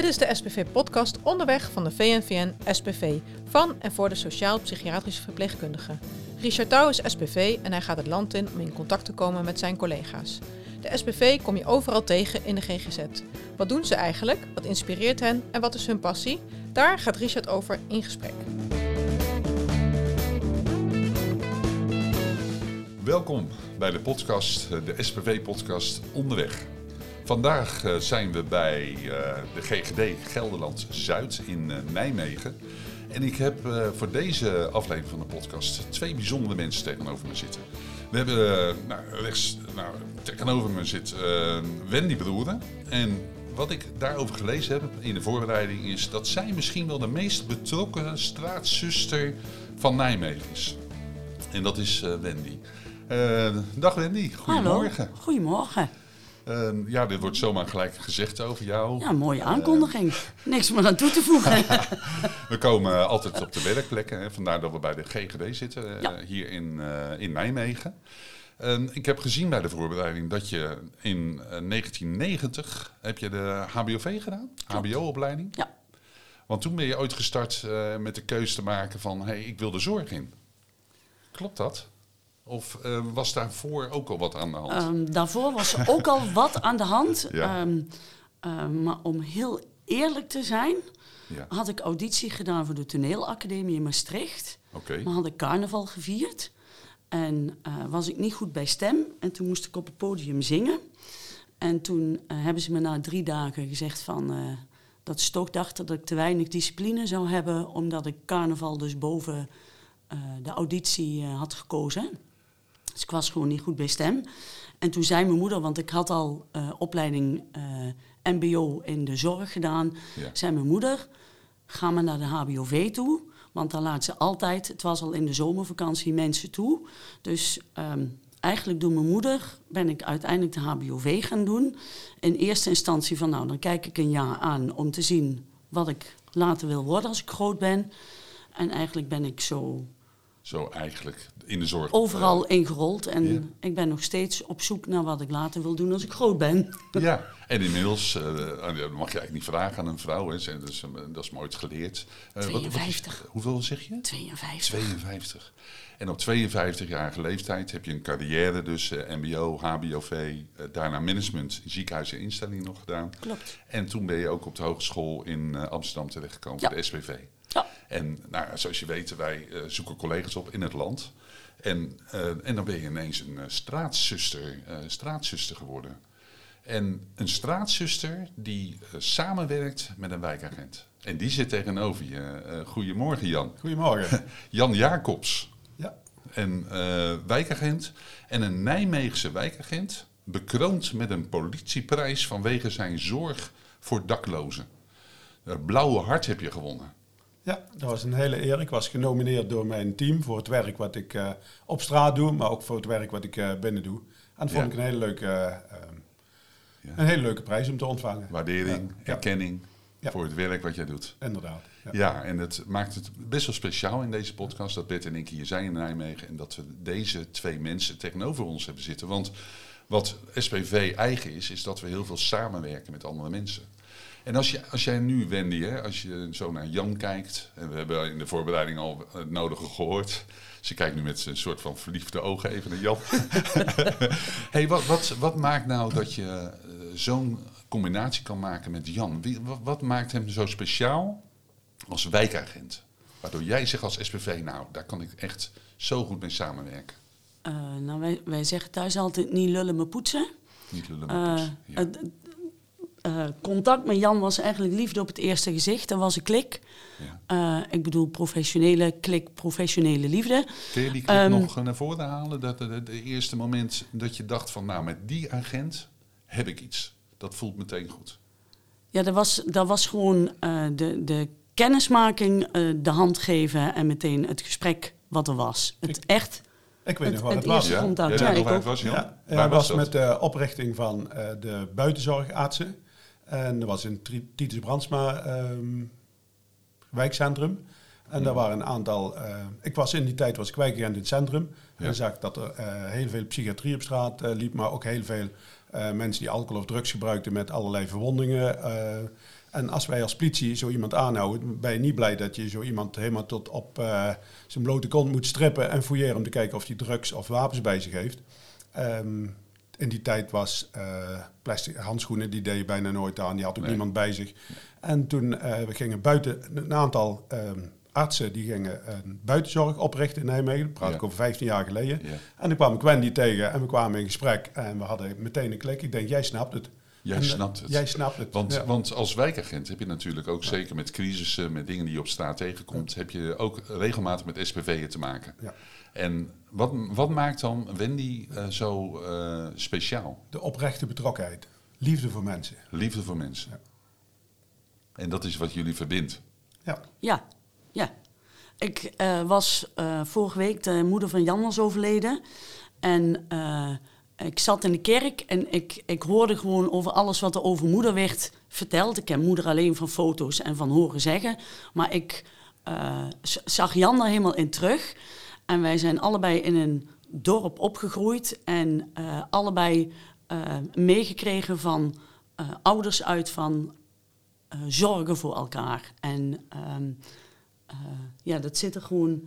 Dit is de SPV-podcast Onderweg van de VNVN SPV van en voor de sociaal-psychiatrische verpleegkundigen. Richard Touw is SPV en hij gaat het land in om in contact te komen met zijn collega's. De SPV kom je overal tegen in de GGZ. Wat doen ze eigenlijk? Wat inspireert hen en wat is hun passie? Daar gaat Richard over in gesprek. Welkom bij de podcast, de SPV-podcast Onderweg. Vandaag eh, zijn we bij eh, de GGD Gelderland Zuid in eh, Nijmegen. En ik heb voor deze aflevering van de podcast twee bijzondere mensen tegenover me zitten. We hebben nou, rechts nou, tegenover me zit Wendy Broeren. En wat ik daarover gelezen heb in de voorbereiding is dat zij misschien wel de meest betrokken straatzuster van Nijmegen is. En dat is Wendy. dag Wendy, goedemorgen. Hallo, goedemorgen. Ehm, ja, dit wordt zomaar gelijk gezegd over jou. Ja, mooie aankondiging. Niks meer aan toe te voegen. we komen altijd op de werkplekken. Hè. Vandaar dat we bij de GGD zitten, eh, hier in, eh, in Nijmegen. Ehm, ik heb gezien bij de voorbereiding dat je in 1990 eh, heb je de HBOV gedaan, HBO-opleiding. Ja. Want toen ben je ooit gestart met de keuze te maken van, hey, ik wil de zorg in. Klopt dat? Of uh, was daarvoor ook al wat aan de hand? Um, daarvoor was er ook al wat aan de hand. Ja. Um, um, maar om heel eerlijk te zijn, ja. had ik auditie gedaan voor de toneelacademie in Maastricht. Okay. Maar had ik carnaval gevierd. En uh, was ik niet goed bij stem. En toen moest ik op het podium zingen. En toen uh, hebben ze me na drie dagen gezegd van... Uh, dat ze toch dachten dat ik te weinig discipline zou hebben... omdat ik carnaval dus boven de auditie had gekozen. Dus ik was gewoon niet goed bij stem. En toen zei mijn moeder, want ik had al uh, opleiding uh, MBO in de zorg gedaan, ja. zei mijn moeder: ga maar naar de HBOV toe. Want dan laat ze altijd, het was al in de zomervakantie, mensen toe. Dus um, eigenlijk door mijn moeder ben ik uiteindelijk de HBOV gaan doen. In eerste instantie van, nou, dan kijk ik een jaar aan om te zien wat ik later wil worden als ik groot ben. En eigenlijk ben ik zo zo eigenlijk in de zorg. Overal ingerold. En ik ben nog steeds op zoek naar wat ik later wil doen als ik groot ben. Ja, en inmiddels, uh, dat mag je eigenlijk niet vragen aan een vrouw, hè. Dat, is, dat is me ooit geleerd. Uh, 52. Wat, hoeveel zeg je? 52. 52. En op 52-jarige leeftijd heb je een carrière, dus MBO, HBOV, daarna management, ziekenhuis en instellingen nog gedaan. Klopt. En toen ben je ook op de hogeschool in Amsterdam terechtgekomen, ja. de SPV. En nou, zoals je weet, wij uh, zoeken collega's op in het land. En, uh, en dan ben je ineens een uh, straatzuster, straatzuster geworden. En een straatzuster die samenwerkt met een wijkagent. En die zit tegenover je. goedemorgen Jan. Goedemorgen. Jan Jacobs. Ja. En wijkagent. En een Nijmeegse wijkagent. Bekroond met een politieprijs vanwege zijn zorg voor daklozen. Blauwe Hart heb je gewonnen. Ja, dat was een hele eer. Ik was genomineerd door mijn team voor het werk wat ik uh, op straat doe, maar ook voor het werk wat ik uh, binnen doe. En dat vond ja. ik een hele leuke, uh, ja. een hele leuke prijs om te ontvangen. Waardering, ja. erkenning voor het werk wat jij doet. Inderdaad. Ja. en het maakt het best wel speciaal in deze podcast dat Bert en ik hier zijn in Nijmegen en dat we deze twee mensen tegenover ons hebben zitten. Want wat SPV eigen is, is dat we heel veel samenwerken met andere mensen. En als, je, als jij nu, Wendy, hè, als je zo naar Jan kijkt, en we hebben in de voorbereiding al het nodige gehoord. Ze kijkt nu met een soort van verliefde ogen even naar Jan. hey, wat, wat, wat maakt nou dat je uh, zo'n combinatie kan maken met Jan? Wie, wat, wat, maakt hem zo speciaal als wijkagent? Waardoor jij zegt als SPV, nou, daar kan ik echt zo goed mee samenwerken. Uh, nou, wij, wij zeggen thuis altijd niet lullen maar poetsen. Niet lullen maar poetsen, uh, ja. Uh, contact met Jan was eigenlijk liefde op het eerste gezicht. Dat was een klik. Ja. Uh, ik bedoel, professionele klik, professionele liefde. Kun je die klik um, nog naar voren halen? Dat de, de, eerste moment dat je dacht van, nou, met die agent heb ik iets. Dat voelt meteen goed. Ja, dat was, dat was gewoon uh, de, de kennismaking, de hand geven en meteen het gesprek wat er was. Het ik, echt... Ik weet nog wat het, het was. Ja, contact. ja, Ja, nog ik waar het ook. was? Ja, ja, was dat? met de oprichting van uh, de buitenzorgartsen. En dat was in Tri- Titus Brandsma ehm, wijkcentrum. En daar waren een aantal... eh, ik was in die tijd was ik wijkagent in het centrum. Ja. En zag dat er eh, heel veel psychiatrie op straat eh, liep. Maar ook heel veel mensen die alcohol of drugs gebruikten met allerlei verwondingen. En als wij als politie zo iemand aanhouden, ben je niet blij dat je zo iemand helemaal tot op zijn blote kont moet strippen en fouilleren om te kijken of hij drugs of wapens bij zich heeft. Um, in die tijd was uh, plastic handschoenen, die deed je bijna nooit aan. Die had ook niemand bij zich. En toen uh, we gingen buiten, een aantal um, artsen die gingen een buitenzorg oprichten in Nijmegen. Dat praat ik over 15 jaar geleden. Ja. En toen kwam ik Wendy tegen en we kwamen in gesprek. En we hadden meteen een klik. Ik denk, jij snapt het. Jij en, snapt het. Jij snapt het. Want, ja. want als wijkagent heb je natuurlijk ook, zeker met crisissen, met dingen die je op straat tegenkomt, heb je ook regelmatig met SPV'en te maken. En wat, wat maakt dan Wendy uh, zo uh, speciaal? De oprechte betrokkenheid. Liefde voor mensen. Liefde voor mensen. Ja. En dat is wat jullie verbindt. Ja. Ja, ja. Ik uh, was vorige week, de moeder van Jan was overleden. En ik zat in de kerk en ik, ik hoorde gewoon over alles wat er over moeder werd verteld. Ik ken moeder alleen van foto's en van horen zeggen. Maar ik zag Jan er helemaal in terug. En wij zijn allebei in een dorp opgegroeid en uh, allebei uh, meegekregen van uh, ouders uit van zorgen voor elkaar. En um, ja, dat zit er gewoon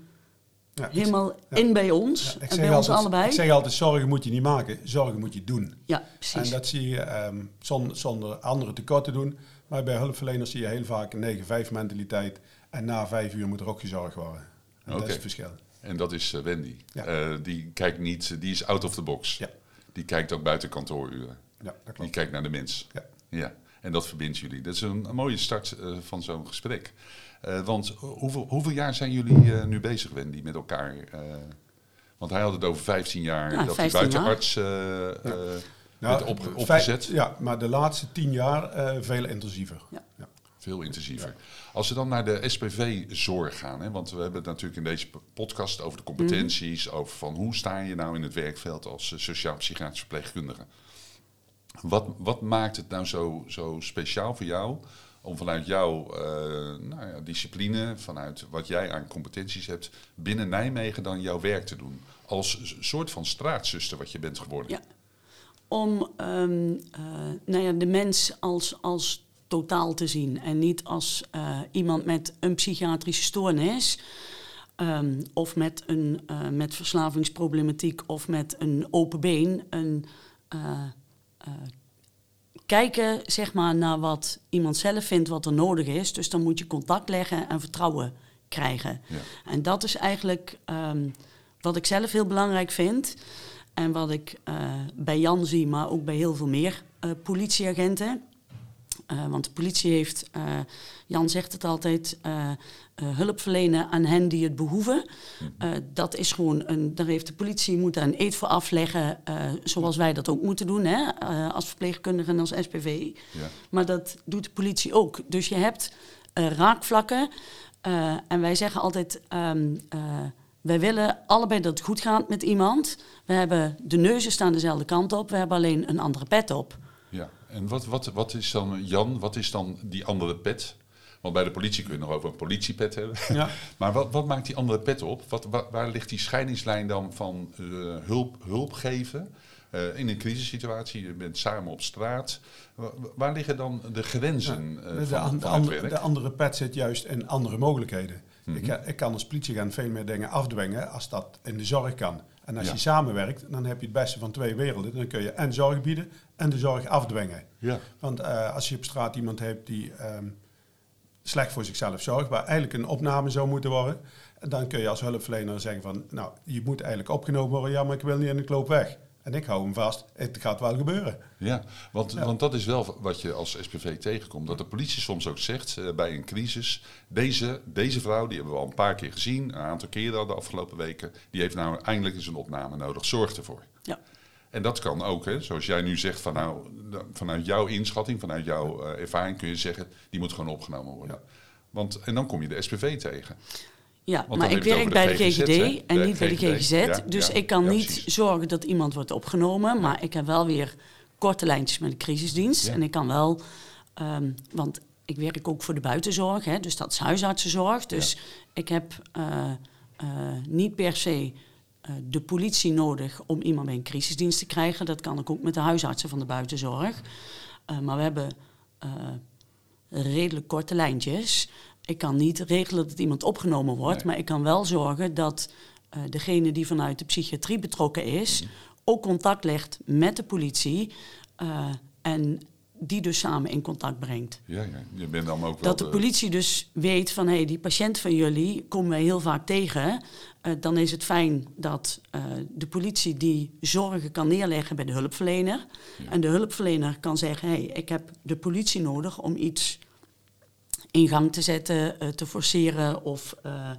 ja, helemaal ik, ja. in bij ons. Ja, en bij ons allebei. Ik zeg altijd, zorgen moet je niet maken, zorgen moet je doen. Ja, precies. En dat zie je um, zonder, zonder anderen tekort te doen. Maar bij hulpverleners zie je heel vaak een 9-5 mentaliteit. En na vijf uur moet er ook gezorgd worden. En okay. dat is het verschil. En dat is uh, Wendy. Ja. Uh, die kijkt niet, die is out of the box. Ja. Die kijkt ook buiten kantooruren. Ja, dat klopt. Die kijkt naar de mens. Ja. ja. En dat verbindt jullie. Dat is een, een mooie start uh, van zo'n gesprek. want hoeveel, hoeveel jaar zijn jullie nu bezig, Wendy, met elkaar? want hij had het over 15 jaar ja, dat hij buitenarts ja. nou, op, opgezet. Ja, maar de laatste 10 jaar veel intensiever. Ja. Veel intensiever. Als we dan naar de SPV-zorg gaan, hè, want we hebben het natuurlijk in deze podcast over de competenties, mm. over van hoe sta je nou in het werkveld als uh, sociaal-psychiatrisch verpleegkundige. Wat, wat maakt het nou zo, zo speciaal voor jou om vanuit jouw uh, nou ja, discipline, vanuit wat jij aan competenties hebt, binnen Nijmegen dan jouw werk te doen? Als soort van straatzuster wat je bent geworden. Ja. Om um, uh, nou ja, de mens als, als totaal te zien. En niet als uh, iemand met een psychiatrische stoornis. Um, of met, een, uh, met verslavingsproblematiek of met een open been. Een, uh, kijken zeg maar, naar wat iemand zelf vindt wat er nodig is. Dus dan moet je contact leggen en vertrouwen krijgen. Ja. En dat is eigenlijk um, wat ik zelf heel belangrijk vind. En wat ik bij Jan zie, maar ook bij heel veel meer politieagenten. Uh, want de politie heeft, uh, Jan zegt het altijd, uh, hulp verlenen aan hen die het behoeven. Mhm. dat is gewoon, een, daar heeft de politie moet daar een eet voor afleggen, zoals wij dat ook moeten doen, hè, als verpleegkundige en als SPV. Ja. Maar dat doet de politie ook. Dus je hebt raakvlakken en wij zeggen altijd, um, wij willen allebei dat het goed gaat met iemand. We hebben, de neuzen staan dezelfde kant op, we hebben alleen een andere pet op. Ja. En wat, wat, wat is dan, Jan, wat is dan die andere pet? Want bij de politie kun je nog over een politiepet hebben. Ja. maar wat, wat maakt die andere pet op? Wat, waar, ligt die scheidingslijn dan van uh, hulp, hulp geven uh, in een crisissituatie? Je bent samen op straat. Waar, liggen dan de grenzen uh, de, van, de, andere, de andere pet zit juist in andere mogelijkheden. Mm -hmm. ik, ik, kan als politieagent veel meer dingen afdwingen als dat in de zorg kan. En als je samenwerkt, dan heb je het beste van twee werelden. Dan kun je en zorg bieden en de zorg afdwingen. Ja. Want uh, als je op straat iemand hebt die um, slecht voor zichzelf zorgt, waar eigenlijk een opname zou moeten worden, dan kun je als hulpverlener zeggen van, nou, je moet eigenlijk opgenomen worden, ja, maar ik wil niet en ik loop weg. En ik hou hem vast. Het gaat wel gebeuren. Ja, want, ja. want dat is wel wat je als SPV tegenkomt. Dat de politie soms ook zegt uh, bij een crisis... Deze, deze vrouw, die hebben we al een paar keer gezien... een aantal keren al de afgelopen weken... die heeft nou eindelijk eens een opname nodig. Zorg ervoor. Ja. En dat kan ook, hè, zoals jij nu zegt... Van nou, vanuit jouw inschatting, vanuit jouw uh, ervaring kun je zeggen... die moet gewoon opgenomen worden. Ja. Want, en dan kom je de SPV tegen. Ja, maar ik werk bij de GGD, en niet bij de GGZ. dus ik kan niet zorgen dat iemand wordt opgenomen. Maar ik heb wel weer korte lijntjes met de crisisdienst. En ik kan wel, um, want ik werk ook voor de buitenzorg, hè, dus dat is huisartsenzorg. Dus ik heb uh, uh, niet per se de politie nodig om iemand bij een crisisdienst te krijgen. Dat kan ik ook met de huisartsen van de buitenzorg. maar we hebben redelijk korte lijntjes. Ik kan niet regelen dat iemand opgenomen wordt, Nee. maar ik kan wel zorgen dat eh, degene die vanuit de psychiatrie betrokken is, ook contact legt met de politie eh, en die dus samen in contact brengt. Ja, ja. Je bent dan ook wel Dat de politie dus weet van hé, hey, die patiënt van jullie komen wij heel vaak tegen. Eh, dan is het fijn dat eh, de politie die zorgen kan neerleggen bij de hulpverlener. Ja. En de hulpverlener kan zeggen: hé, hey, ik heb de politie nodig om iets in gang te zetten, eh, te forceren of eh,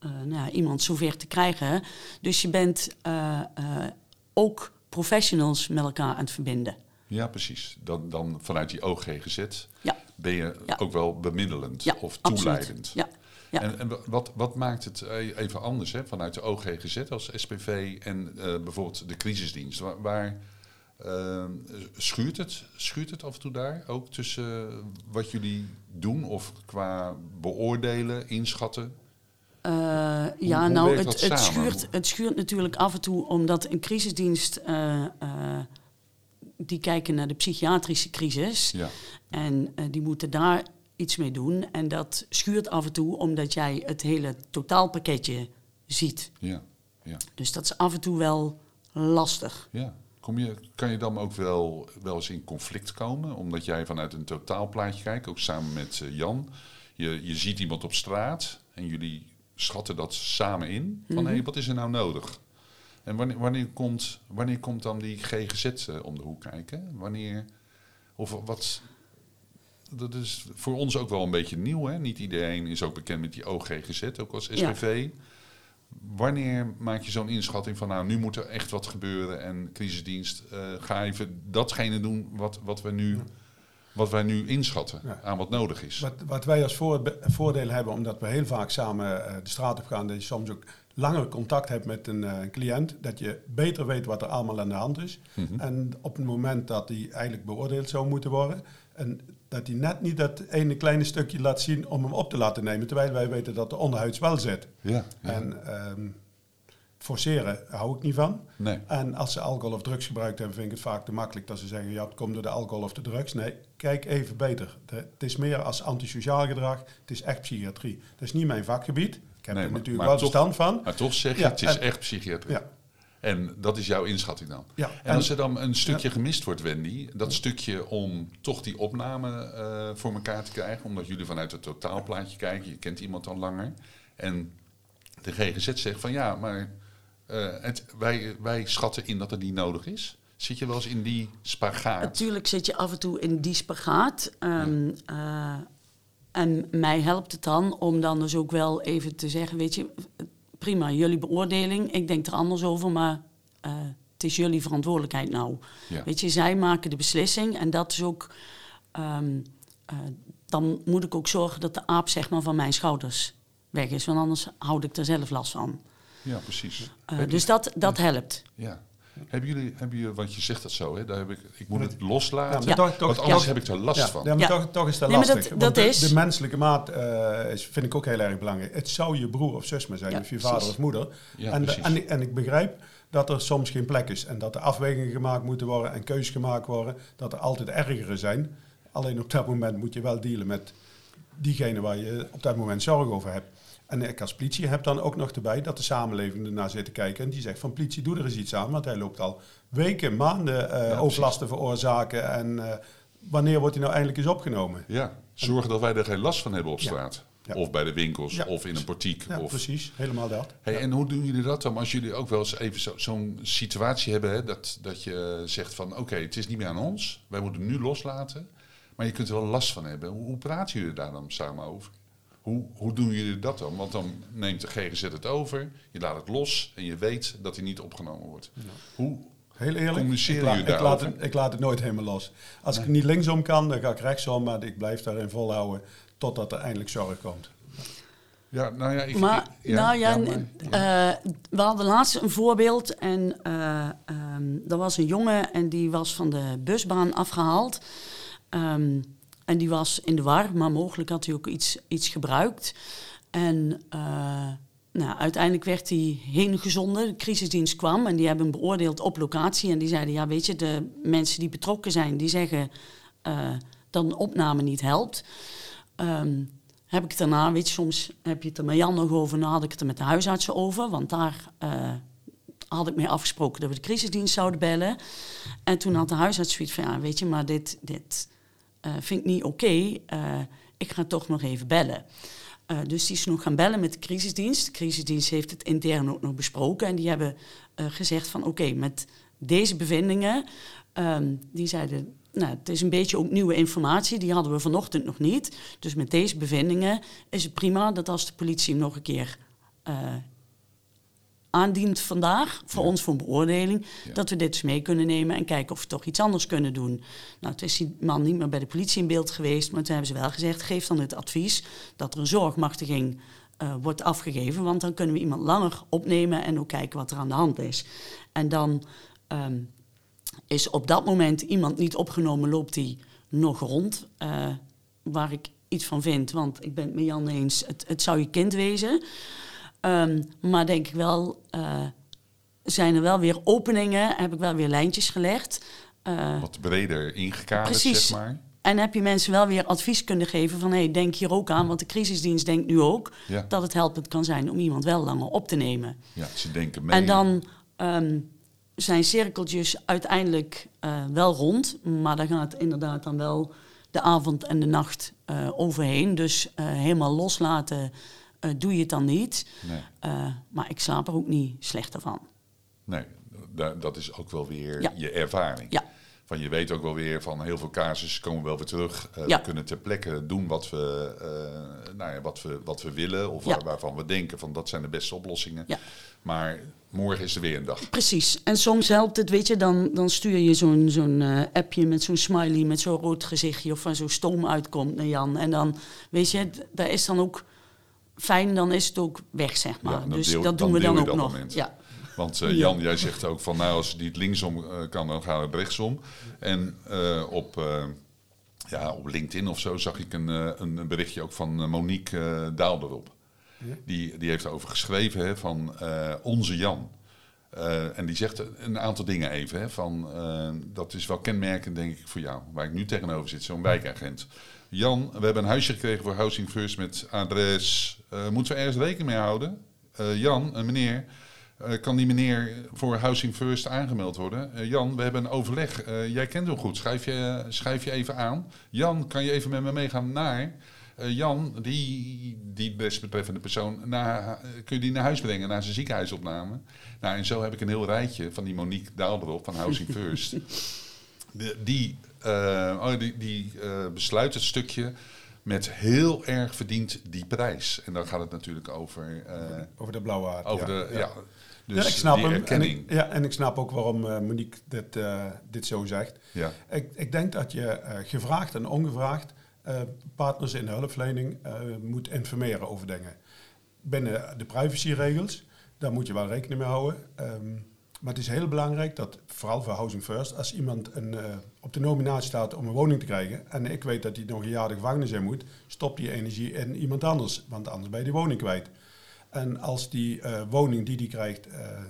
eh, nou, ja, iemand zover te krijgen. Dus je bent eh, eh, ook professionals met elkaar aan het verbinden. Ja, precies. Dan, dan vanuit die OGGZ Ja. ben je Ja. ook wel bemiddelend Ja, of toeleidend. Ja. Ja. En, en wat, wat maakt het eh, even anders hè, vanuit de OGGZ als SPV en eh, bijvoorbeeld de crisisdienst? Waar, waar eh, schuurt, het, schuurt het af en toe daar ook tussen wat jullie doen of qua beoordelen, inschatten? Hoe ja, nou, het, het, schuurt, het schuurt natuurlijk af en toe omdat een crisisdienst. Die kijken naar de psychiatrische crisis. Ja, En eh, die moeten daar iets mee doen. En dat schuurt af en toe omdat jij het hele totaalpakketje ziet. ja, ja. Dus dat is af en toe wel lastig. Ja. Kom je, kan je dan ook wel, wel eens in conflict komen? Omdat jij vanuit een totaalplaatje kijkt, ook samen met eh, Jan. Je, je ziet iemand op straat en jullie schatten dat samen in. Van hé, wat is er nou nodig? En wanneer, wanneer, komt, wanneer komt dan die GGZ eh, om de hoek kijken? Wanneer, of wat... Dat is voor ons ook wel een beetje nieuw. Hè? Niet iedereen is ook bekend met die OGGZ, ook als Ja. SPV. Wanneer maak je zo'n inschatting van, nou, nu moet er echt wat gebeuren en crisisdienst, eh, ga even datgene doen wat, wat, we nu, wat wij nu inschatten Ja. aan wat nodig is. Wat, wat wij als voor, voordeel hebben, omdat we heel vaak samen eh, de straat op gaan, dat je soms ook langer contact hebt met een eh, cliënt, dat je beter weet wat er allemaal aan de hand is. Mhm. En op het moment dat die eigenlijk beoordeeld zou moeten worden, en dat hij net niet dat ene kleine stukje laat zien om hem op te laten nemen, terwijl wij weten dat de onderhuids wel zit. Ja, ja. En ehm, forceren hou ik niet van. nee. En als ze alcohol of drugs gebruikt hebben, vind ik het vaak te makkelijk dat ze zeggen, ja, het komt door de alcohol of de drugs. Nee, kijk even beter. De- het is meer als antisociaal gedrag, het is echt psychiatrie. Dat is niet mijn vakgebied. Heb Nee, er maar- natuurlijk maar wel toch- verstand van. Maar toch zeg je, Ja, het is en- echt psychiatrie. Ja, En dat is jouw inschatting dan. ja. En als er dan een stukje gemist wordt, Wendy, dat stukje om toch die opname eh, voor elkaar te krijgen, omdat jullie vanuit het totaalplaatje kijken, je kent iemand al langer, en de GGZ zegt van ja, maar eh, het, wij, wij schatten in dat het niet nodig is. Zit je wel eens in die spagaat? Natuurlijk zit je af en toe in die spagaat. Ehm, eh, en mij helpt het dan om dan dus ook wel even te zeggen, weet je, prima, jullie beoordeling, ik denk er anders over, maar eh, het is jullie verantwoordelijkheid nou. Ja. Weet je, zij maken de beslissing en dat is ook, ehm, eh, dan moet ik ook zorgen dat de aap zeg maar van mijn schouders weg is, want anders houd ik er zelf last van. ja, precies. Eh, dus dat, dat helpt. ja. Hebben jullie, hebben jullie, want je zegt dat zo, hè, daar heb ik, ik moet het loslaten, toch- toch- want anders ja. heb ik er last ja, van. ja, maar Ja. Toch, toch is dat Nee, maar lastig. dat- want dat de, is- de menselijke maat eh, is, vind ik ook heel erg belangrijk. Het zou je broer of zus maar zijn, Ja, of je precies. vader of moeder. Ja, en, de- en, ik- en ik begrijp dat er soms geen plek is. En dat er afwegingen gemaakt moeten worden en keuzes gemaakt worden. Dat er altijd ergere zijn. Alleen op dat moment moet je wel dealen met diegene waar je op dat moment zorg over hebt. En ik als politie heb dan ook nog erbij dat de samenleving ernaar zit te kijken. En die zegt van politie, doe er eens iets aan. Want hij loopt al weken, maanden eh, precies. overlasten veroorzaken. En eh, wanneer wordt hij nou eindelijk eens opgenomen? Ja, zorg dat wij er geen last van hebben op Ja. straat. Ja. Of bij de winkels, Ja. of in een portiek. Ja, of... precies. Helemaal dat. Hey, En hoe doen jullie dat dan als jullie ook wel eens even zo- zo'n situatie hebben... Hè, dat, dat je zegt van oké, het is niet meer aan ons. Wij moeten nu loslaten. Maar je kunt er wel last van hebben. Hoe, hoe praten jullie daar dan samen over? Hoe, hoe doen jullie dat dan? Want dan neemt de GGZ het over, je laat het los... en je weet dat hij niet opgenomen wordt. Hoe, Heel eerlijk. Communiceren jullie ik, laat het, ik laat het nooit helemaal los. Als ik niet linksom kan, dan ga ik rechtsom. Maar ik blijf daarin volhouden totdat er eindelijk zorg komt. ja, nou ja, ik... Maar, ik- nou ja, maar- eh, we hadden laatst een voorbeeld en eh ehm, er was een jongen en die was van de busbaan afgehaald. Ehm, en die was in de war, maar mogelijk had hij ook iets, iets gebruikt. En eh, nou, uiteindelijk werd hij heen gezonden. De crisisdienst kwam en die hebben hem beoordeeld op locatie. En die zeiden, ja weet je, de mensen die betrokken zijn, die zeggen... eh, dat een opname niet helpt. Ehm, heb ik het daarna, weet je, soms heb je het er met Jan nog over, dan had ik het er met de huisartsen over, want daar uh, had ik mee afgesproken dat we de crisisdienst zouden bellen. En toen had de huisarts zoiets van, ja, weet je, maar dit, dit uh, vind ik niet oké, uh, ik ga toch nog even bellen. Uh, dus die is nog gaan bellen met de crisisdienst. De crisisdienst heeft het intern ook nog besproken. En die hebben gezegd van oké, met deze bevindingen... Um, die zeiden, nou, het is een beetje ook nieuwe informatie. Die hadden we vanochtend nog niet. Dus met deze bevindingen is het prima dat als de politie nog een keer... Aandient vandaag, voor ja. ons voor beoordeling, ja. dat we dit eens mee kunnen nemen en kijken of we toch iets anders kunnen doen. Nou, toen is die man niet meer bij de politie in beeld geweest, maar toen hebben ze wel gezegd, geef dan het advies dat er een zorgmachtiging uh, wordt afgegeven, want dan kunnen we iemand langer opnemen en ook kijken wat er aan de hand is. En dan um, is op dat moment iemand niet opgenomen, loopt die nog rond, uh, waar ik iets van vind, want ik ben het met Jan eens, het, het zou je kind wezen. Um, maar denk ik wel, uh, zijn er wel weer openingen, heb ik wel weer lijntjes gelegd. Uh, Wat breder ingekaderd, precies. zeg maar. En heb je mensen wel weer advies kunnen geven van... hé, hey, denk hier ook aan, want de crisisdienst denkt nu ook... Ja. dat het helpend kan zijn om iemand wel langer op te nemen. Ja, ze denken mee. En dan um, zijn cirkeltjes uiteindelijk uh, wel rond... maar dan gaat inderdaad dan wel de avond en de nacht uh, overheen. Dus uh, helemaal loslaten uh, doe je het dan niet. Nee. Uh, maar ik slaap er ook niet slechter van. Nee, dat is ook wel weer Ja. je ervaring. Ja. Van je weet ook wel weer van heel veel casussen komen wel weer terug. Uh, Ja. We kunnen ter plekke doen wat we, uh, nou ja, wat we, wat we willen. Of Ja. waar, waarvan we denken van dat zijn de beste oplossingen. Ja. Maar morgen is er weer een dag. Precies. En soms helpt het, weet je, dan, dan stuur je zo'n zo'n eh, appje met zo'n smiley, met zo'n rood gezichtje of van zo'n stoom uitkomt naar Jan. En dan, weet je, daar is dan ook fijn, dan is het ook weg, zeg maar. Ja, dus deel- dat dan doen we dan ook dat nog. moment. Ja. Want eh, Ja. Jan, jij zegt ook van nou als het niet linksom eh, kan, dan gaat het rechtsom. En eh, op, eh, ja, op LinkedIn of zo zag ik een, een een berichtje ook van Monique Daalderop. Ja. Die, die heeft over geschreven hè, van eh, onze Jan. Eh, en die zegt een aantal dingen even. Hè, van, eh, dat is wel kenmerkend, denk ik, voor jou. Waar ik nu tegenover zit, zo'n wijkagent. Jan, we hebben een huisje gekregen voor Housing First met adres. Eh, moeten we ergens rekening mee houden? Jan, een meneer, kan die meneer voor Housing First aangemeld worden? Jan, we hebben een overleg. Jij kent hem goed. Schrijf je, schrijf je even aan. Jan, kan je even met me meegaan naar... Eh, Jan, die, die desbetreffende persoon, naar, kun je die naar huis brengen, naar zijn ziekenhuisopname? Nou, en zo heb ik een heel rijtje van die Monique Daalderop van Housing First. De- die eh, oh, die, die eh, besluit het stukje met heel erg verdient die prijs. En dan gaat het natuurlijk over, eh, Over de blauwe haard. over ja. de... Ja. dus ja, ik snap hem. En ik, ja, en ik snap ook waarom eh, Monique dit, eh, dit zo zegt. ja. Ik, ik denk dat je eh, gevraagd en ongevraagd eh, partners in de hulpverlening eh, moet informeren over dingen. Binnen de privacyregels, daar moet je wel rekening mee houden. Ehm, maar het is heel belangrijk dat, vooral voor Housing First, als iemand een, eh, op de nominatie staat om een woning te krijgen en ik weet dat hij nog een jaar de gevangenis moet, stop die energie in iemand anders, want anders ben je die woning kwijt. En als die eh, woning die die krijgt eh,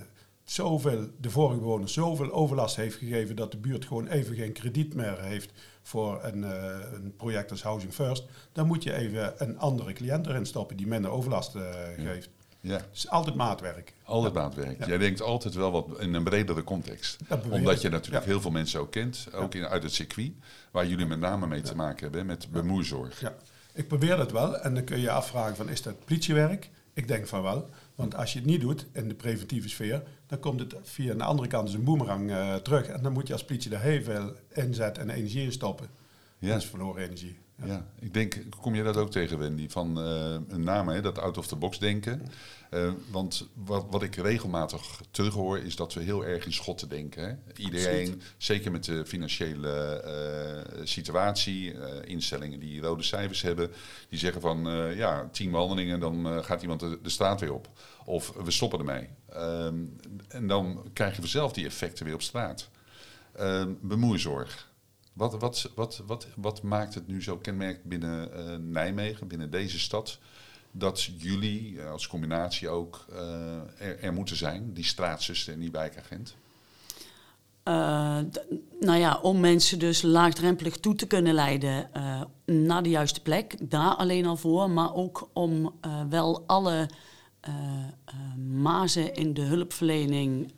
zoveel, de vorige bewoner zoveel overlast heeft gegeven dat de buurt gewoon even geen krediet meer heeft voor een, eh, een project als Housing First, dan moet je even een andere cliënt erin stoppen die minder overlast eh, geeft. ja, Het is altijd maatwerk. altijd maatwerk. Ja. Jij denkt altijd wel wat in een bredere context. Omdat je natuurlijk Ja. heel veel mensen ook kent, ook in, uit het circuit, waar jullie met name mee te maken hebben, met bemoeizorg. Ja, ik probeer dat wel en dan kun je je afvragen van is dat politiewerk? Ik denk van wel, want als je het niet doet in de preventieve sfeer, dan komt het via de andere kant als een boemerang eh, terug. En dan moet je als politie er heel veel inzet en energie in stoppen. Ja. Dat is verloren energie. Ja. Ik denk, kom je dat ook tegen, Wendy? Van eh, een naam, hè, dat out-of-the-box denken. Eh, want wat, wat ik regelmatig terughoor, is dat we heel erg in schotten denken. Hè? Iedereen, zeker met de financiële eh, situatie, instellingen die rode cijfers hebben, die zeggen van ja, tien wandelingen, dan gaat iemand de, de straat weer op. Of we stoppen ermee. Ehm, en dan krijg je vanzelf die effecten weer op straat. Ehm bemoeizorg. Wat, wat, wat, wat, wat maakt het nu zo kenmerkend binnen eh, Nijmegen, binnen deze stad, dat jullie eh, als combinatie ook eh, er, moeten zijn, die straatzuster en die wijkagent? Uh, nou ja, om mensen dus laagdrempelig toe te kunnen leiden naar de juiste plek. Daar alleen al voor, maar ook om wel alle mazen in de hulpverlening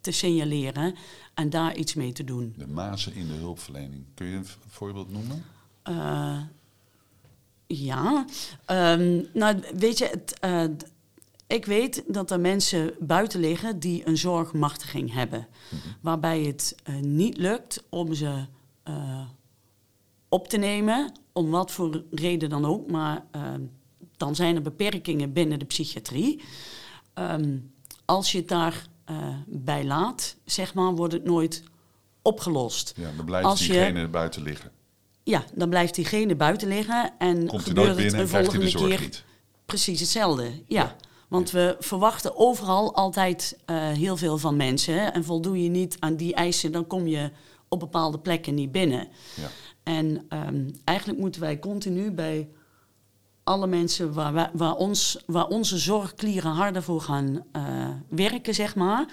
te signaleren en daar iets mee te doen. De mazen in de hulpverlening. Kun je een voorbeeld noemen? ja, um, nou weet je, het, ik weet dat er mensen buiten liggen die een zorgmachtiging hebben. Mhm. Waarbij het niet lukt om ze op te nemen, om wat voor reden dan ook. Maar uh, dan zijn er beperkingen binnen de psychiatrie. Um, als je het daarbij bij laat, zeg maar, wordt het nooit opgelost. Ja, dan blijft als diegene je, buiten liggen. Ja, dan blijft diegene buiten liggen en Komt gebeurt het een volgende keer. Niet. Precies hetzelfde, ja. ja. Want we verwachten overal altijd uh, heel veel van mensen. En voldoe je niet aan die eisen, dan kom je op bepaalde plekken niet binnen. Ja. En um, eigenlijk moeten wij continu bij alle mensen waar, wij, waar, ons, waar onze zorgklieren harder voor gaan uh, werken, zeg maar.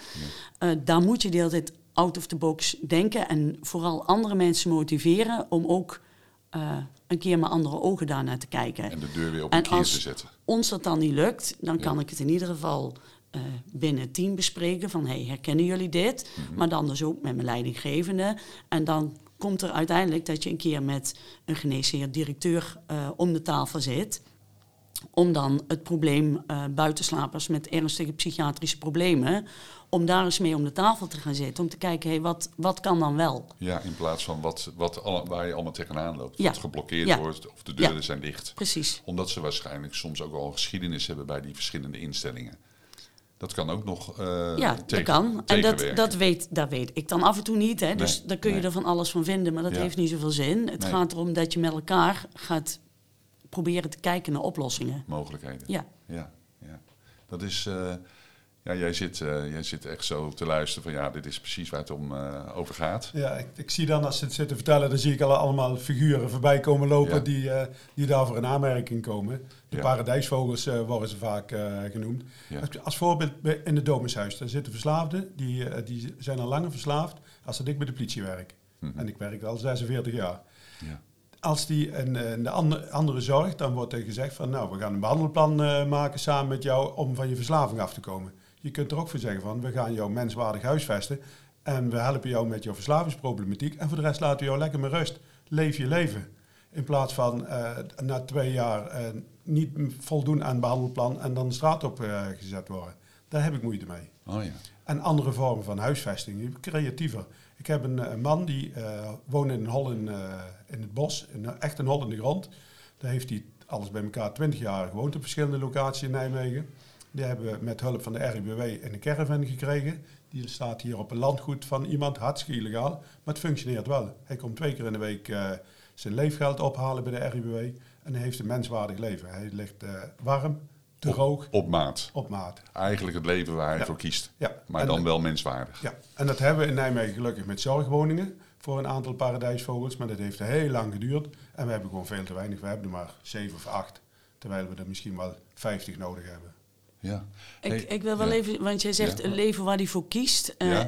Ja. Uh, daar moet je de hele tijd out of the box denken. En vooral andere mensen motiveren om ook een keer met andere ogen daarnaar te kijken. En de deur weer op een keer te zetten. ons dat dan niet lukt, dan kan ik het in ieder geval binnen het team bespreken van hey, herkennen jullie dit? Mhm. Maar dan dus ook met mijn leidinggevende. En dan komt er uiteindelijk dat je een keer met een geneesheer directeur uh, om de tafel zit om dan het probleem uh, buitenslapers met ernstige psychiatrische problemen, om daar eens mee om de tafel te gaan zitten. Om te kijken, hey, wat, wat kan dan wel? Ja, in plaats van wat, wat alle, waar je allemaal tegenaan loopt. Ja. Wat geblokkeerd wordt of de deuren zijn dicht. Precies. Omdat ze waarschijnlijk soms ook al geschiedenis hebben bij die verschillende instellingen. Dat kan ook nog uh, Ja, dat kan. En dat, dat, weet, dat weet ik dan af en toe niet. Hè. Dus daar kun je er van alles van vinden, maar dat heeft niet zoveel zin. Het gaat erom dat je met elkaar gaat proberen te kijken naar oplossingen. Mogelijkheden. Ja. Ja, ja. Dat is... Uh, ja, jij zit, uh, jij zit echt zo te luisteren van ja, dit is precies waar het om uh, over gaat. Ja, ik, ik, zie dan als ze het zitten vertellen, dan zie ik al allemaal figuren voorbij komen lopen die, uh, die daarvoor in aanmerking komen. De ja. paradijsvogels worden ze vaak genoemd. Als, als, voorbeeld in het Domushuis, daar zitten verslaafden, die, die zijn al langer verslaafd als dat ik bij de politie werk. Mm -hmm. En ik werk al 46 jaar. Ja als die een, een andere, andere zorg, dan wordt er gezegd van nou, we gaan een behandelplan maken samen met jou om van je verslaving af te komen. Je kunt er ook voor zeggen van we gaan jou menswaardig huisvesten en we helpen jou met jouw verslavingsproblematiek en voor de rest laten we jou lekker met rust. Leef je leven. In plaats van uh, na twee jaar uh, niet voldoen aan het behandelplan en dan de straat op gezet worden. Daar heb ik moeite mee. Oh ja. En andere vormen van huisvesting, creatiever. Ik heb een, een man die woont in een hol in, in het bos, in, echt een hol in de grond. Daar heeft hij alles bij elkaar 20 jaar gewoond op verschillende locaties in Nijmegen. Die hebben we met hulp van de RIBW in een caravan gekregen. Die staat hier op een landgoed van iemand, hartstikke illegaal, maar het functioneert wel. Hij komt twee keer in de week uh, zijn leefgeld ophalen bij de RIBW en hij heeft een menswaardig leven. Hij ligt uh, warm, droog. Op, op, maat. Op maat. Eigenlijk het leven waar hij ja. voor kiest. Ja. Maar en dan wel menswaardig. Ja, en dat hebben we in Nijmegen gelukkig met zorgwoningen voor een aantal paradijsvogels. Maar dat heeft heel lang geduurd. En we hebben gewoon veel te weinig. We hebben er maar zeven of acht. Terwijl we er misschien wel vijftig nodig hebben. Ja. Ik, ik wil wel even, want jij zegt een leven waar hij voor kiest. Uh,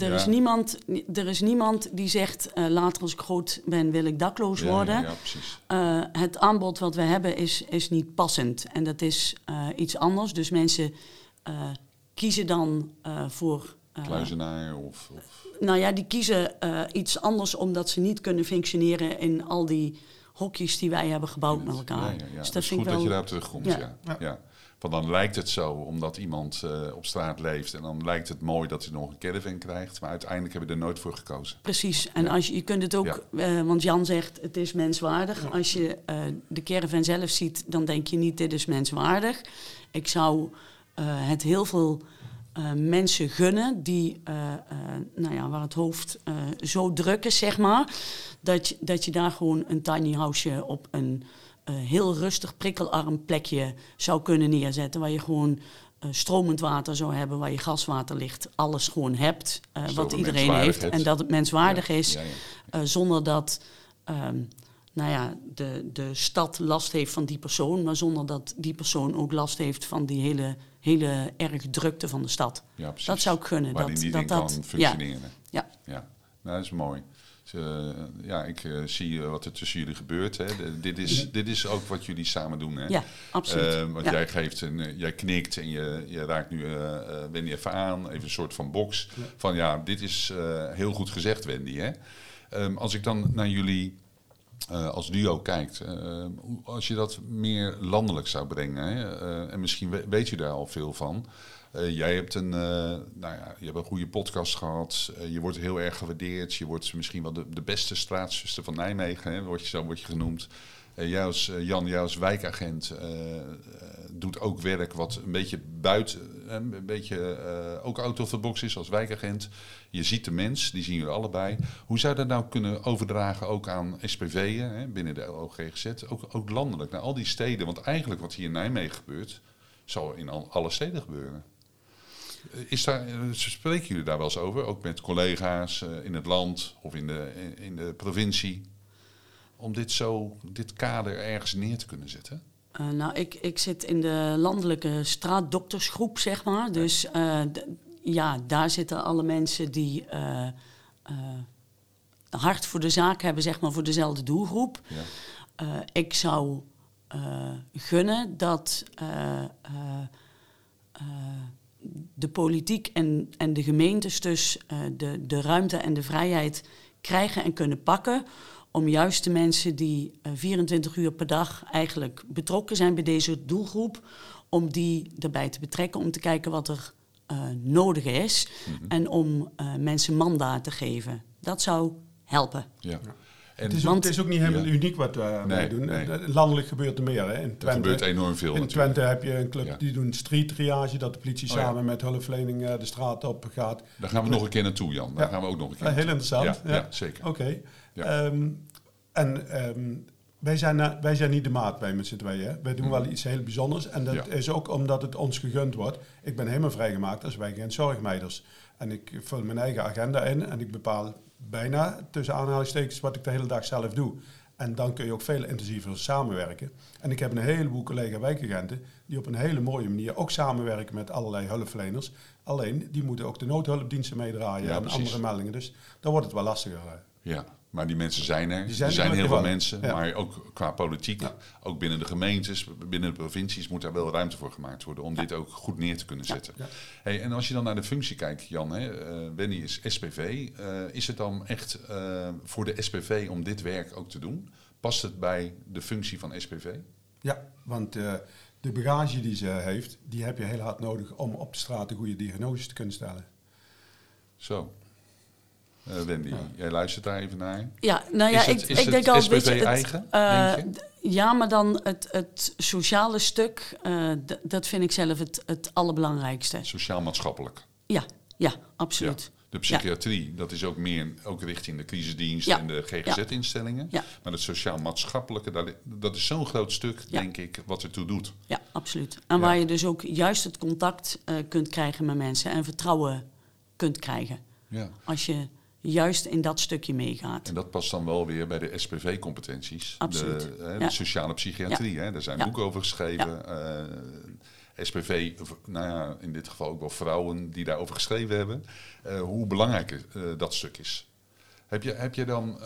er, is niemand, er is niemand die zegt, uh, later als ik groot ben wil ik dakloos worden. Ja, precies. Uh, het aanbod wat we hebben is, is niet passend. En dat is iets anders. Dus mensen kiezen dan voor... Kluizenaar of, of, Nou ja, die kiezen iets anders omdat ze niet kunnen functioneren in al die hokjes die wij hebben gebouwd met elkaar. Ja, ja, Dus dat, is goed wel... dat je daar op terugkomt, ja. ja. Want dan lijkt het zo, omdat iemand uh, op straat leeft. En dan lijkt het mooi dat hij nog een caravan krijgt. Maar uiteindelijk hebben we er nooit voor gekozen. Precies. En als je, je kunt het ook, ja. uh, want Jan zegt het is menswaardig. Als je uh, de caravan zelf ziet, dan denk je niet dit is menswaardig. Ik zou het heel veel mensen gunnen die, nou ja, waar het hoofd zo druk is, zeg maar. Dat je, dat je daar gewoon een tiny houseje op een heel rustig, prikkelarm plekje zou kunnen neerzetten. Waar je gewoon uh, stromend water zou hebben, waar je gaswater ligt. Alles gewoon hebt, uh, wat iedereen heeft. En dat het menswaardig ja, is, ja, ja. zonder dat um, nou ja, de, de stad last heeft van die persoon. Maar zonder dat die persoon ook last heeft van die hele, hele erg drukte van de stad. Dat zou. Waar dat, die dat, dat, kan functioneren. Ja. ja. Nou, dat is mooi. Eh, ja, ik eh, zie eh, wat er tussen jullie gebeurt. Hè. De- dit, is, dit is ook wat jullie samen doen. Hè? Ja, absoluut. Want Ja. jij geeft een, eh, jij knikt en je, je raakt nu Wendy even aan, even een soort van box. Van ja, dit is heel goed gezegd, Wendy. Hè? Ehm, als ik dan naar jullie als duo kijkt, als je dat meer landelijk zou brengen, hè, en misschien we- weet je daar al veel van. Eh, jij hebt een, eh, nou ja, je hebt een goede podcast gehad. Eh, je wordt heel erg gewaardeerd. Je wordt misschien wel de, beste straatzuster van Nijmegen, hè, word je, zo word je genoemd. Jij als, Jan, jij als wijkagent doet ook werk wat een beetje buiten, een beetje ook out of the box is als wijkagent. Je ziet de mens, die zien jullie allebei. Hoe zou dat nou kunnen overdragen ook aan SPV'en binnen de LOGGZ, ook, ook landelijk, naar al die steden? Want eigenlijk wat hier in Nijmegen gebeurt, zal in al, alle steden gebeuren. Is daar, spreken jullie daar wel eens over, ook met collega's eh, in het land of in de, in de provincie, om dit zo, dit kader ergens neer te kunnen zetten? Eh, nou, ik, ik zit in de landelijke straatdoktersgroep, zeg maar. Dus eh, ja, daar zitten alle mensen die eh, hart voor de zaak hebben, zeg maar, voor dezelfde doelgroep. Ja. Ik zou gunnen dat de politiek en, en de gemeentes dus eh, de, de ruimte en de vrijheid krijgen en kunnen pakken om juist de mensen die eh, 24 uur per dag eigenlijk betrokken zijn bij deze doelgroep, om die erbij te betrekken, om te kijken wat er eh, nodig is en om eh, mensen mandaat te geven. Dat zou helpen. Ja. En Het is, ook, Want- het is ook niet helemaal Ja. uniek wat eh, wij Nee, doen. nee. Eh, Landelijk gebeurt er meer. Hè. In er Twente, gebeurt enorm veel in natuurlijk. Twente heb je een club Ja. die doen street triage, dat de politie Oh ja. samen met hulpverlening eh, de straat op gaat. Daar gaan we nog een keer naartoe, Jan. Daar gaan we ook nog een keer Eh, heel interessant. Ja, zeker. Oké. Ehm, en ehm, wij, zijn, wij zijn niet de maat bij met z'n tweeën. hè. Wij doen Mhm. wel iets heel bijzonders. En dat is ook omdat het ons gegund wordt. Ik ben helemaal vrijgemaakt als wij geen zorgmeiders. En ik vul mijn eigen agenda in en ik bepaal bijna tussen aanhalingstekens wat ik de hele dag zelf doe. En dan kun je ook veel intensiever samenwerken. En ik heb een heleboel collega-wijkagenten die op een hele mooie manier ook samenwerken met allerlei hulpverleners. Alleen, die moeten ook de noodhulpdiensten meedraaien Ja, en precies. andere meldingen. Dus dan wordt het wel lastiger. Ja, maar die mensen zijn er. Die zijn er zijn heel veel mensen. Ja. maar ook qua politiek, Ja. ook binnen de gemeentes, binnen de provincies, moet daar wel ruimte voor gemaakt worden om dit ook goed neer te kunnen zetten. Hey, en als je dan naar de functie kijkt, Jan, hè, eh, Wendy is SPV. eh, is het dan echt eh, voor de SPV om dit werk ook te doen? Past het bij de functie van SPV? Ja, want de bagage die ze heeft, die heb je heel hard nodig om op de straat een goede diagnose te kunnen stellen. Zo. Eh, Wendy, jij luistert daar even naar. Ja, nou ja, Is het- ik, is ik het denk al, SPV weet je, het, eigen, eh, denk je? d- ja, maar dan het, het sociale stuk, eh, dat vind ik zelf het, het allerbelangrijkste. Sociaal-maatschappelijk. Ja, ja, absoluut. Ja. De psychiatrie, dat is ook meer ook richting de crisisdienst Ja. en de GGZ-instellingen. Ja. Maar het sociaal-maatschappelijke, dat is zo'n groot stuk, Ja. denk ik, wat ertoe doet. Ja, absoluut. En Ja. waar je dus ook juist het contact eh, kunt krijgen met mensen en vertrouwen kunt krijgen. Ja. Als je juist in dat stukje meegaat. En dat past dan wel weer bij de SPV-competenties. Absoluut. De, hè, Ja. de sociale psychiatrie, hè, daar zijn Ja. boeken over geschreven. Eh, SPV, nou ja, in dit geval ook wel vrouwen die daarover geschreven hebben. eh, hoe belangrijk eh, dat stuk is. Heb je, heb je dan,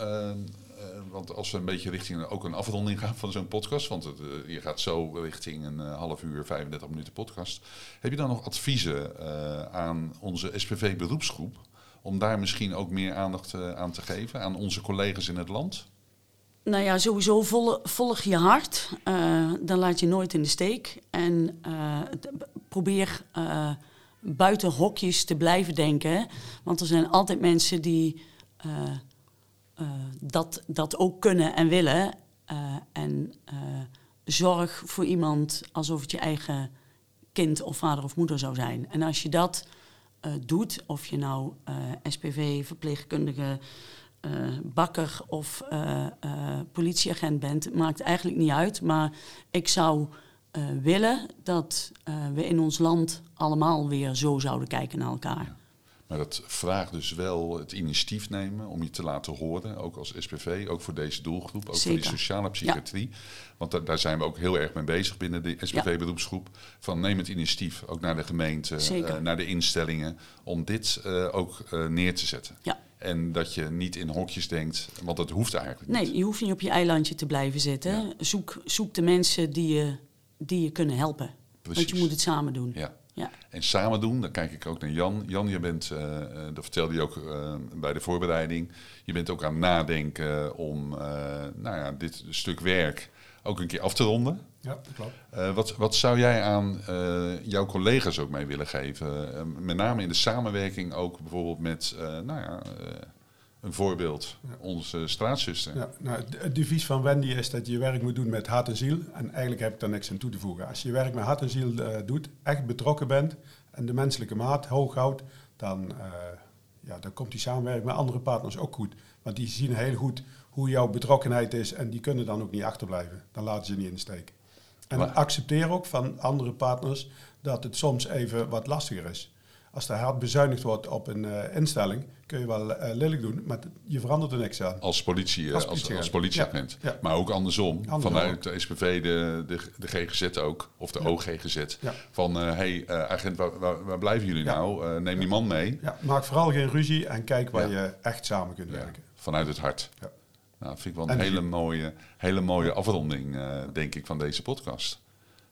want als we een beetje richting ook een afronding gaan van zo'n podcast, want het, je gaat zo richting een half uur, 35 minuten podcast. Heb je dan nog adviezen aan onze SPV-beroepsgroep? Om daar misschien ook meer aandacht eh, aan te geven aan onze collega's in het land? Nou ja, sowieso vol- volg je hart. eh, dan laat je nooit in de steek. En eh, probeer buiten hokjes te blijven denken. Want er zijn altijd mensen die dat, dat ook kunnen en willen. En zorg voor iemand alsof het je eigen kind of vader of moeder zou zijn. En als je dat eh, doet, of je nou eh, SPV, verpleegkundige, eh, bakker of politieagent bent, maakt eigenlijk niet uit. Maar ik zou willen dat we in ons land allemaal weer zo zouden kijken naar elkaar. Maar dat vraagt dus wel het initiatief nemen om je te laten horen, ook als SPV, ook voor deze doelgroep, ook voor die sociale psychiatrie. Want da- daar zijn we ook heel erg mee bezig binnen de SPV-beroepsgroep. Van neem het initiatief, ook naar de gemeente, eh, naar de instellingen, om dit eh, ook eh, neer te zetten. Ja, En dat je niet in hokjes denkt, want dat hoeft eigenlijk niet. Nee, je hoeft niet op je eilandje te blijven zitten. Zoek, zoek de mensen die je, die je kunnen helpen. Precies. Want je moet het samen doen. Ja. Ja. En samen doen, dan kijk ik ook naar Jan. Jan, je bent, eh, eh, dat vertelde je ook eh, bij de voorbereiding, je bent ook aan het nadenken om eh, nou ja, dit stuk werk ook een keer af te ronden. Ja, dat klopt. Eh, wat, wat zou jij aan eh, jouw collega's ook mee willen geven? Met name in de samenwerking ook bijvoorbeeld met, eh, nou ja, eh, een voorbeeld, onze straatzuster. Ja, nou, het- devies van Wendy is dat je werk moet doen met hart en ziel. En eigenlijk heb ik daar niks aan toe te voegen. Als je werk met hart en ziel eh, doet, echt betrokken bent en de menselijke maat hoog houdt, dan, eh, ja, dan komt die samenwerking met andere partners ook goed. Want die zien heel goed hoe jouw betrokkenheid is en die kunnen dan ook niet achterblijven. Dan laten ze niet in de steek. En Maar- accepteer ook van andere partners dat het soms even wat lastiger is. Als er hard bezuinigd wordt op een eh, instelling, kun je wel eh, lelijk doen, maar je verandert er niks aan. Als, politie, eh, Als als, als, politieagent. politieagent. Ja, ja. Maar ook andersom. Andersom Vanuit ook. de SPV, de, de, de GGZ ook. Of de OGGZ. Van, hé hey, agent, waar, waar, waar blijven jullie nou? Neem die man mee. Ja, maak vooral geen ruzie en kijk waar je echt samen kunt werken. vanuit het hart. Ja. Nou, dat vind ik wel En een die- hele mooie, hele mooie afronding, denk ik, van deze podcast.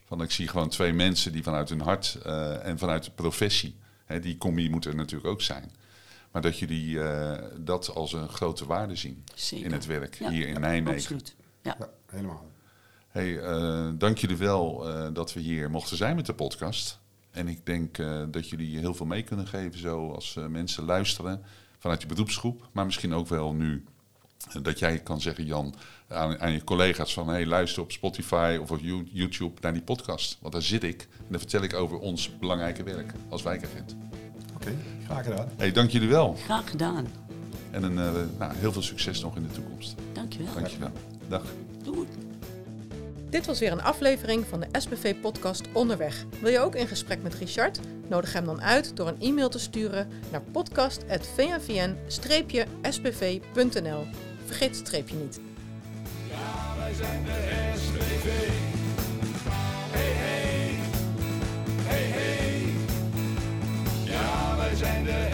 Van, ik zie gewoon twee mensen die vanuit hun hart en vanuit de professie, hè, die combi moet er natuurlijk ook zijn. Maar dat jullie eh, dat als een grote waarde zien Zeker. in het werk Ja, hier in Nijmegen. Absoluut. Ja. Ja, helemaal. Hey, eh, dank jullie wel eh, dat we hier mochten zijn met de podcast. En ik denk eh, dat jullie heel veel mee kunnen geven, zo als eh, mensen luisteren vanuit je beroepsgroep. Maar misschien ook wel nu dat jij kan zeggen, Jan, aan, aan je collega's van... hey, luister op Spotify of op You- YouTube naar die podcast. Want daar zit ik en daar vertel ik over ons belangrijke werk als wijkagent. Oké, graag gedaan. Hey, dank jullie wel. Graag gedaan. En een, eh, nou, heel veel succes nog in de toekomst. Dankjewel. Dank je wel. Dag. Doei. Dit was weer een aflevering van de SPV-podcast Onderweg. Wil je ook in gesprek met Richard? Nodig hem dan uit door een e-mail te sturen naar podcast.vnvn-spv.nl. Vergeet het streepje niet. Ja, wij zijn de SPV. Hey, hey. Hey, hey. Ja, wij zijn de